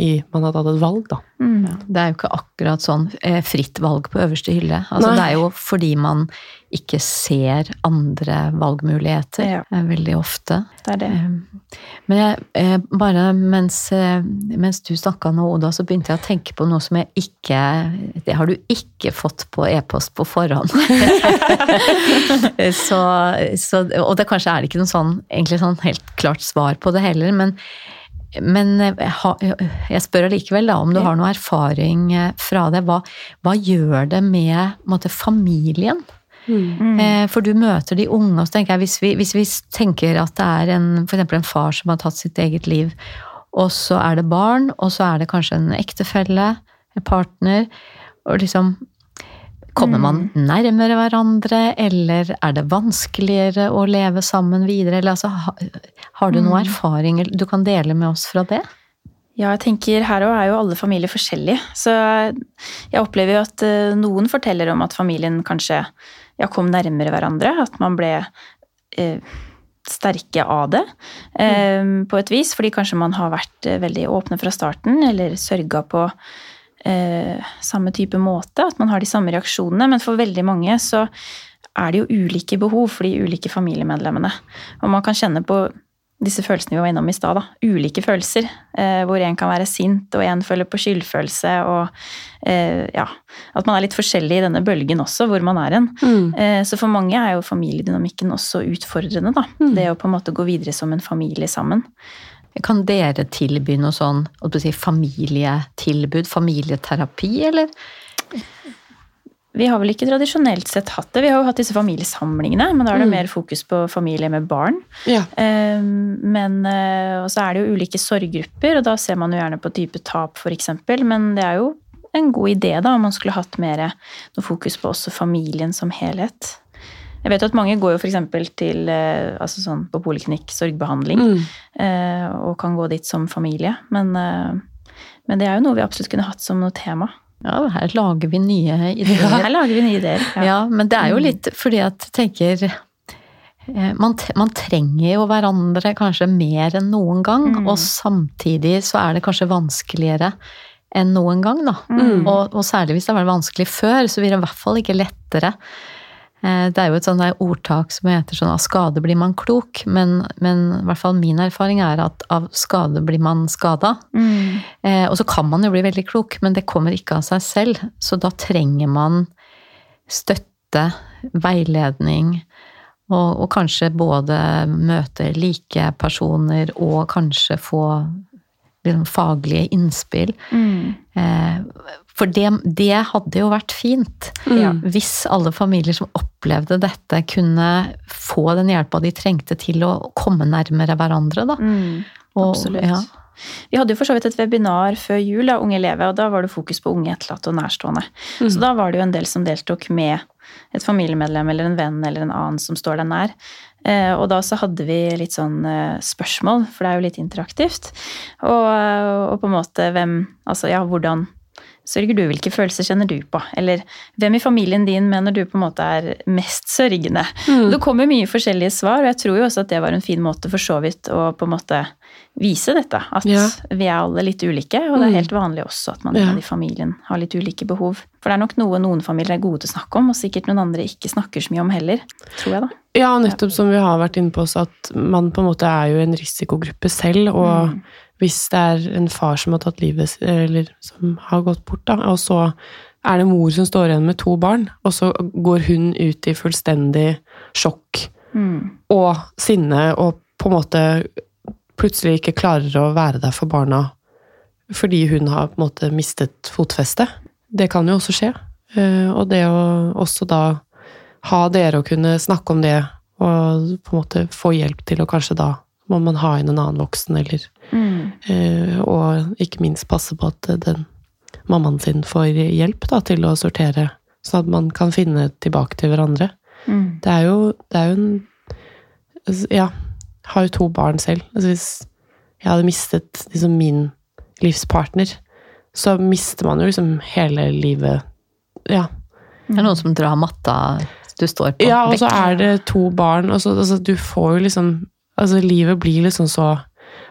i, man hadde hatt et valg, da. Mm. Det er jo ikke akkurat sånn eh, fritt valg på øverste hylle. Altså, det er jo fordi man ikke ser andre valgmuligheter Ja. eh, veldig ofte. Det er det. Eh, Men jeg, eh, bare mens, mens du snakka nå, Oda, så begynte jeg å tenke på noe som jeg ikke Det har du ikke fått på e-post på forhånd. så, så, og det kanskje er det ikke noe sånn, egentlig sånn helt klart svar på det heller, men, men jeg, spør allikevel om du har noe erfaring eh, fra det. Hva, hva gjør det med måte, familien? Mm. Eh, For du møter de unge, og så tenker jeg hvis vi, hvis vi tenker at det er en, for en far som har tatt sitt eget liv, og så er det barn, og så er det kanskje en ektefelle, en partner, og liksom Kommer man nærmere hverandre, eller er det vanskeligere å leve sammen videre? Eller altså, har du noen erfaringer du kan dele med oss fra det? Ja, jeg tenker her òg er jo alle familier forskjellige. Så jeg opplever jo at eh, noen forteller om at familien kanskje ja, kom nærmere hverandre. At man ble eh, sterke av det eh, på et vis. Fordi kanskje man har vært eh, veldig åpne fra starten, eller sørga på eh, samme type måte. At man har de samme reaksjonene. Men for veldig mange så er det jo ulike behov for de ulike familiemedlemmene. Og man kan kjenne på disse følelsene vi var innom i stad, da. Ulike følelser. Eh, hvor en kan være sint, og en føler på skyldfølelse. Og eh, ja, at man er litt forskjellig i denne bølgen også, hvor man er hen. Eh, så for mange er jo familiedynamikken også utfordrende, da. Det å på en måte gå videre som en familie sammen. Kan dere tilby noe sånn si, familietilbud, familieterapi, eller? Vi har vel ikke tradisjonelt sett hatt det. Vi har jo hatt disse familiesamlingene, men da er det mer fokus på familie med barn. Ja. Eh, Men eh, og så er det jo ulike sorggrupper, og da ser man jo gjerne på type tap, f.eks. Men det er jo en god idé da, om man skulle hatt mer noe fokus på også familien som helhet. Jeg vet jo at mange går jo f.eks. til eh, altså sånn på poliklinikk, sorgbehandling, Mm. eh, og kan gå dit som familie. Men, eh, men det er jo noe vi absolutt kunne hatt som noe tema. Ja, her lager vi nye ideer. Her lager vi nye ideer. Ja. men det er jo litt fordi at tenker man, man trenger jo hverandre kanskje mer enn noen gang, Mm. og samtidig så er det kanskje vanskeligere enn noen gang, da. Mm. Og, og særlig hvis det har vært vanskelig før, så blir det i hvert fall ikke lettere. Eh, Det er jo et sånt der ordtak som heter sånn av skade blir man klok, men, men i hvert fall min erfaring er at av skade blir man skada. Mm. Eh, og så kan man jo bli veldig klok, men det kommer ikke av seg selv. Så da trenger man støtte, veiledning, og, og kanskje både møte like personer og kanskje få liksom, faglige innspill. Mm. Eh, for det, det hadde jo vært fint. Ja. Hvis alle familier som opplevde dette, kunne få den hjelpa de trengte til å komme nærmere hverandre, da. Mm. Og- ja. Vi hadde jo for så vidt et webinar før jul, av Unge Leve, og da var det fokus på unge etterlatte og nærstående. Så da var det jo en del som deltok med et familiemedlem eller en venn eller en annen som står deg nær. Eh, og da så hadde vi litt sånn eh, spørsmål, for det er jo litt interaktivt. Og, og på en måte hvem Altså ja, hvordan sørger du? Hvilke følelser kjenner du på? Eller hvem i familien din mener du på en måte er mest sørgende? Det kommer mye forskjellige svar, og jeg tror jo også at det var en fin måte for så vidt å på en måte vise dette. At Ja. vi er alle litt ulike, og det er helt vanlig også at man Ja. i familien har litt ulike behov. For det er nok noe noen familier er gode til å snakke om, og sikkert noen andre ikke snakker så mye om heller. Tror jeg, da. Ja, nettopp som vi har vært inne på også, at man på en måte er jo en risikogruppe selv, og hvis det er en far som har tatt livet eller som har gått bort, da, og så er det mor som står igjen med to barn, og så går hun ut i fullstendig sjokk Mm. og sinne, og på en måte plutselig ikke klarer å være der for barna fordi hun har på en måte mistet fotfestet. Det kan jo også skje. Eh, Og det å også da ha dere å kunne snakke om det, og på en måte få hjelp til å kanskje da må man ha inn en annen voksen, eller Mm. eh, Og ikke minst passe på at den mammaen sin får hjelp da, til å sortere, sånn at man kan finne tilbake til hverandre. Mm. Det er jo, det er jo en Ja. har jo to barn selv. Altså hvis jeg hadde mistet liksom min livspartner, så mister man jo liksom hele livet Ja. Det er noen som drar matta du står på. Ja, og så er det to barn, og så altså, du får jo liksom Altså, livet blir liksom så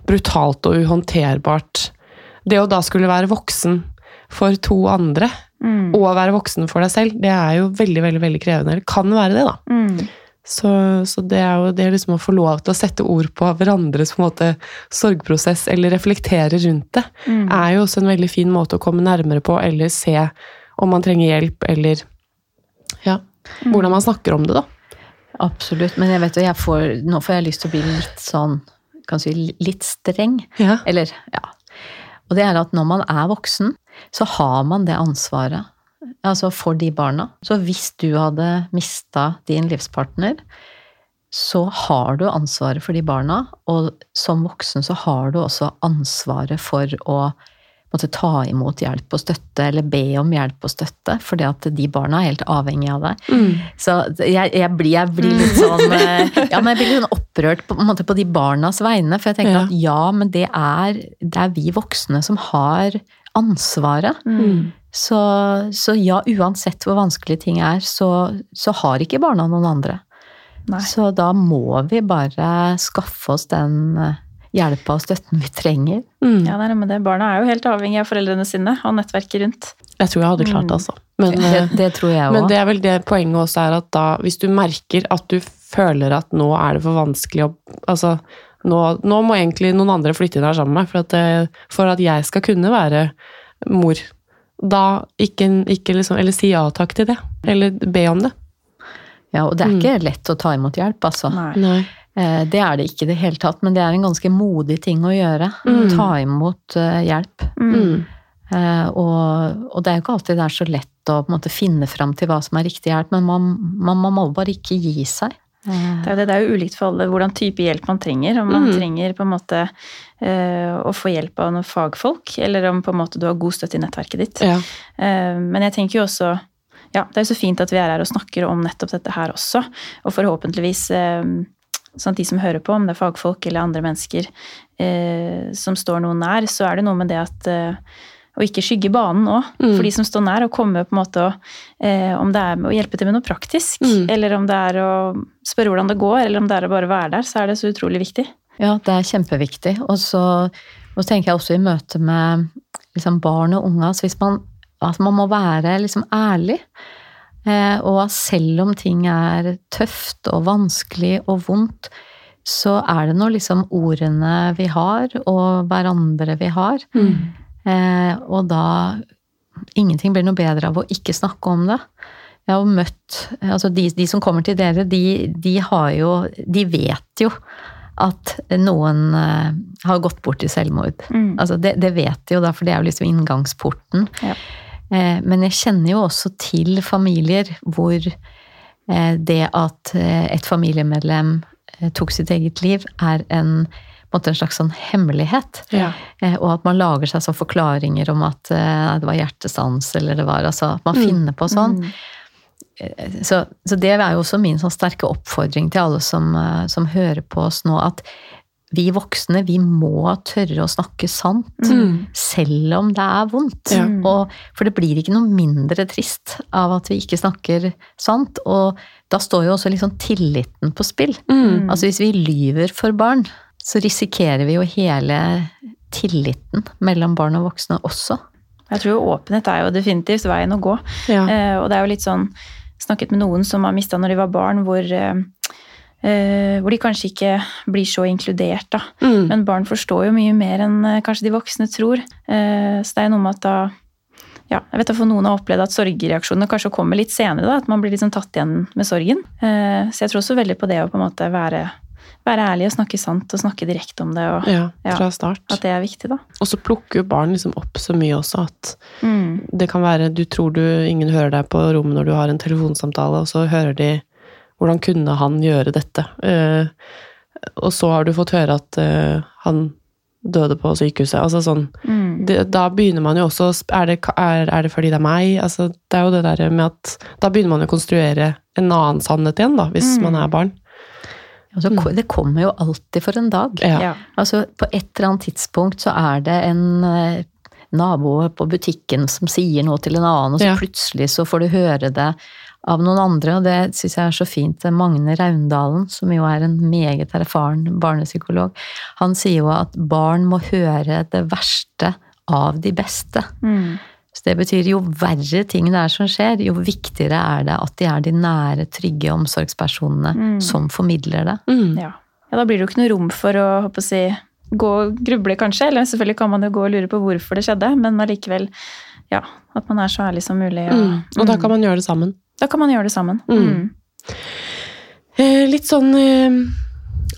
brutalt og uhåndterbart. Det å da skulle være voksen for to andre, Mm. og være voksen for deg selv, det er jo veldig, veldig veldig krevende. Eller kan være det, da. Mm. Så, så det er jo det liksom å få lov til å sette ord på hverandres på en måte sorgprosess, eller reflektere rundt det, Mm. er jo også en veldig fin måte å komme nærmere på, eller se om man trenger hjelp, eller ja, hvordan man snakker om det, da. Absolutt. Men jeg vet jo, jeg får, nå får jeg lyst til å bli litt sånn kan si litt streng. Ja. Eller, ja. Og det er at når man er voksen, så har man det ansvaret. Altså for de barna. Så hvis du hadde mista din livspartner, så har du ansvaret for de barna, og som voksen så har du også ansvaret for å måtte ta imot hjelp og støtte, eller be om hjelp og støtte, fordi at de barna er helt avhengige av deg. Mm. Så jeg, jeg, blir, jeg blir litt sånn eh, Ja, men jeg blir litt sånn opprørt på, på, på de barnas vegne. For jeg tenker Ja. at ja, men det er, det er vi voksne som har ansvaret. Mm. Så, så ja, uansett hvor vanskelige ting er, så, så har ikke barna noen andre. Nei. Så da må vi bare skaffe oss den eh, hjelpa og støtten vi trenger. Mm. Ja, det er med det. Barna er jo helt avhengig av foreldrene sine og nettverket rundt. Jeg tror jeg hadde klart det, altså. Men, Det, eh, det tror jeg men det er vel det poenget også er at da, hvis du merker at du føler at nå er det for vanskelig å Altså, nå, nå må egentlig noen andre flytte inn her sammen med meg, for at, det, for at jeg skal kunne være mor. Da ikke, ikke liksom Eller si ja takk til det. Eller be om det. Ja, og det er ikke lett å ta imot hjelp, altså. Nei. Nei. Eh, Det er det ikke i det hele tatt, men det er en ganske modig ting å gjøre. Mm. Ta imot eh, hjelp. Mm. Eh, Og, og det er jo ikke alltid det er så lett å på en måte, finne fram til hva som er riktig hjelp, men man, man, man må bare ikke gi seg. Det er, jo det, det er jo ulikt for alle hvordan type hjelp man trenger. Om man Mm. trenger på en måte uh, å få hjelp av noen fagfolk, eller om på en måte du har god støtte i nettverket ditt. Ja. Uh, men jeg tenker jo også Ja, det er jo så fint at vi er her og snakker om nettopp dette her også. Og forhåpentligvis eh, sånn at de som hører på, om det er fagfolk eller andre mennesker eh, som står noen nær, så er det noe med det at eh, å ikke skygge banen òg, Mm. for de som står nær, og komme på en måte og eh, Om det er å hjelpe til med noe praktisk, Mm. eller om det er å spørre hvordan det går, eller om det er å bare være der, så er det så utrolig viktig. Ja, det er kjempeviktig. Og så, og så tenker jeg også i møte med liksom, barn og unge altså man, at man må være liksom, ærlig. Eh, og selv om ting er tøft og vanskelig og vondt, så er det nå liksom ordene vi har, og hverandre vi har. Mm. Eh, og da Ingenting blir noe bedre av å ikke snakke om det. Jeg har møtt altså de, de som kommer til dere, de, de har jo De vet jo at noen eh, har gått bort i selvmord. Mm. Altså det, det vet de jo da, for det er jo liksom inngangsporten. Ja. Eh, men jeg kjenner jo også til familier hvor eh, det at eh, et familiemedlem tok sitt eget liv, er en, en slags sånn hemmelighet. Ja. Eh, Og at man lager seg sånn forklaringer om at det var hjertestans, eller det var altså At man Mm. finner på sånn. Mm. Så, så det er jo også min sånn sterke oppfordring til alle som, som hører på oss nå, at vi voksne, vi må tørre å snakke sant. Mm. Selv om det er vondt. Ja. Og, for det blir ikke noe mindre trist av at vi ikke snakker sant. Og da står jo også liksom tilliten på spill. Mm. Altså hvis vi lyver for barn, så risikerer vi jo hele tilliten mellom barn og voksne også. Jeg tror åpenhet er jo definitivt veien å gå. Ja. Eh, og det er jo litt sånn Snakket med noen som har mista når de var barn, hvor, eh, eh, hvor de kanskje ikke blir så inkludert, da. Mm. Men barn forstår jo mye mer enn eh, kanskje de voksne tror. Eh, så det er noe med at da ja, jeg vet at for Noen har opplevd at sorgreaksjonene kanskje kommer litt senere. da, At man blir liksom tatt igjen med sorgen. Eh, så jeg tror også veldig på det å på en måte være, være ærlig og snakke sant og snakke direkte om det. og ja, Ja. fra start. At det er viktig, da. Og så plukker jo barn liksom opp så mye også at Mm. det kan være du tror du ingen hører deg på rommet når du har en telefonsamtale, og så hører de hvordan kunne han gjøre dette? Eh, og så har du fått høre at eh, han døde på sykehuset. Altså sånn Mm. det, Da begynner man jo også er det, er, er det fordi det er meg? Altså, det er jo det der med at Da begynner man jo å konstruere en annen sannhet igjen, da, hvis Mm. man er barn. Altså, Mm. Det kommer jo alltid for en dag. Ja. Ja. Altså, på et eller annet tidspunkt så er det en eh, nabo på butikken som sier noe til en annen, og så Ja. plutselig så får du høre det av noen andre, og det syns jeg er så fint. Magne Raundalen, som jo er en meget erfaren barnepsykolog, han sier jo at barn må høre det verste av de beste. Mm. Så det betyr jo verre ting det er som skjer, jo viktigere er det at de er de nære, trygge omsorgspersonene Mm. som formidler det. Mm. Ja. ja, da blir det jo ikke noe rom for å å si, gå og gruble, kanskje. Eller selvfølgelig kan man jo gå og lure på hvorfor det skjedde, men allikevel ja, at man er så ærlig som mulig. Og, Mm. Og da kan man gjøre det sammen. Da kan man gjøre det sammen. Mm. Mm. Eh, litt sånn eh,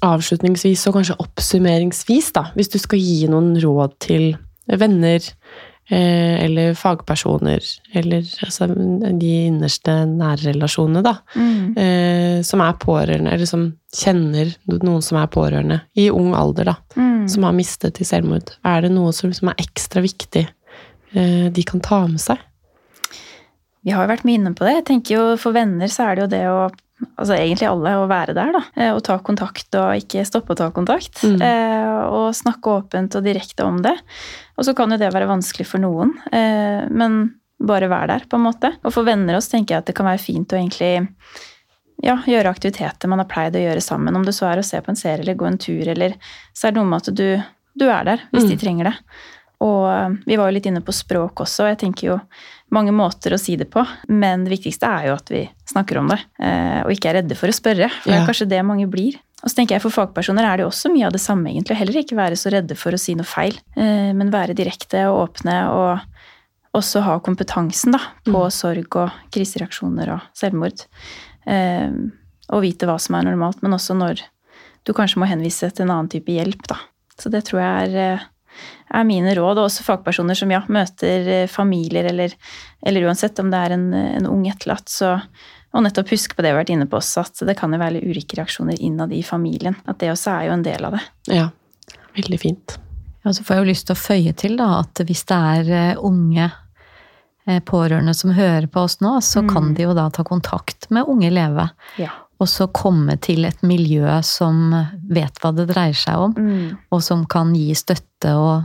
avslutningsvis og kanskje oppsummeringsvis, da. Hvis du skal gi noen råd til venner eh, eller fagpersoner, eller altså, de innerste nære relasjonene, da. Mm. Eh, som er pårørende, eller som kjenner noen som er pårørende i ung alder, da. Mm. Som har mistet til selvmord. Er det noe som, som er ekstra viktig eh, de kan ta med seg? Vi har jo vært mye inne på det. Jeg tenker jo For venner så er det jo det å Altså egentlig alle å være der, da. Eh, Og ta kontakt og ikke stoppe å ta kontakt. Mm. Eh, Og snakke åpent og direkte om det. Og så kan jo det være vanskelig for noen, eh, men bare være der, på en måte. Og for venner også tenker jeg at det kan være fint å egentlig ja, gjøre aktiviteter man har pleid å gjøre sammen. Om det så er å se på en serie eller gå en tur, eller så er det noe med at du, du er der hvis de Mm. trenger det. Og vi var jo litt inne på språk også, og jeg tenker jo mange måter å si det på, men det viktigste er jo at vi snakker om det, eh, og ikke er redde for å spørre, for det er kanskje det mange blir. Og så tenker jeg For fagpersoner er det jo også mye av det samme, egentlig. og Heller ikke være så redde for å si noe feil, eh, men være direkte og åpne, og også ha kompetansen da, på sorg og krisereaksjoner og selvmord. Eh, Og vite hva som er normalt, men også når du kanskje må henvise til en annen type hjelp. da. Så det tror jeg er er mine råd, og også fagpersoner som ja, møter eh, familier, eller, eller uansett om det er en, en ung etterlatt, så og nettopp huske på det vi har vært inne på også, at det kan jo være ulike reaksjoner innad i familien. At det også er jo en del av det. Ja, veldig fint. Ja, så får jeg jo lyst til å føye til da, at hvis det er eh, unge eh, pårørende som hører på oss nå, så kan de jo da ta kontakt med Unge Leve. Ja. Og så komme til et miljø som vet hva det dreier seg om, Mm. og som kan gi støtte og,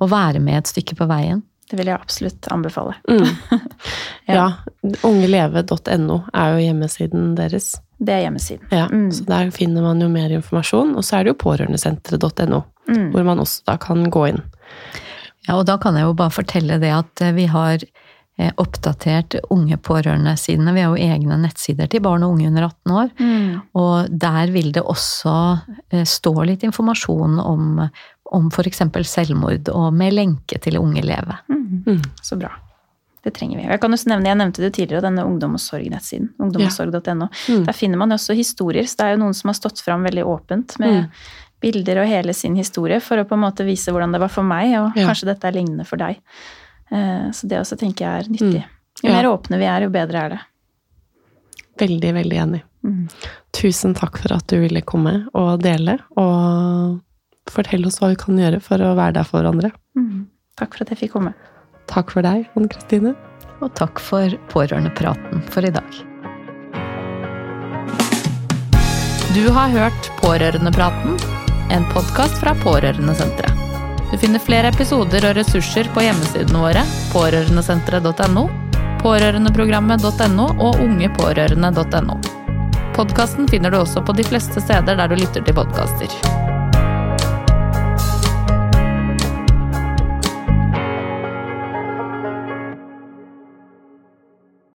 og være med et stykke på veien. Det vil jeg absolutt anbefale. Mm. Ja. ja. Ungeleve.no er jo hjemmesiden deres. Det er hjemmesiden. Ja, Mm. Så der finner man jo mer informasjon. Og så er det jo pårørendesenteret.no, Mm. hvor man også da kan gå inn. Ja, og da kan jeg jo bare fortelle det at eh, vi har eh, oppdatert unge pårørende pårørendesidene. Vi har jo egne nettsider til barn og unge under 18 år. Mm. Og der vil det også eh, stå litt informasjon om, om f.eks. selvmord, og med lenke til Unge Leve. Mm. Mm. Så bra. Det trenger vi. Jeg kan også nevne, jeg nevnte det tidligere, denne Ungdom og sorg-nettsiden. Ungdomssorg.no. Mm. Der finner man også historier. Så det er jo noen som har stått fram veldig åpent med Mm. bilder og hele sin historie for å på en måte vise hvordan det var for meg, og Ja. kanskje dette er lignende for deg. Eh, Så det også tenker jeg er nyttig. Jo Ja. mer åpne vi er, jo bedre er det. Veldig, veldig enig. Mm. Tusen takk for at du ville komme og dele, og fortelle oss hva vi kan gjøre for å være der for hverandre. Mm. Takk for at jeg fikk komme. Takk for deg, Anne Kristine. Og takk for pårørendepraten for i dag. Du har hørt Pårørendepraten, en podkast fra Pårørendesenteret. Du finner flere episoder og ressurser på hjemmesidene våre pårørendesenteret.no, pårørendeprogrammet.no og ungepårørende.no. Podkasten finner du også på de fleste steder der du lytter til podkaster.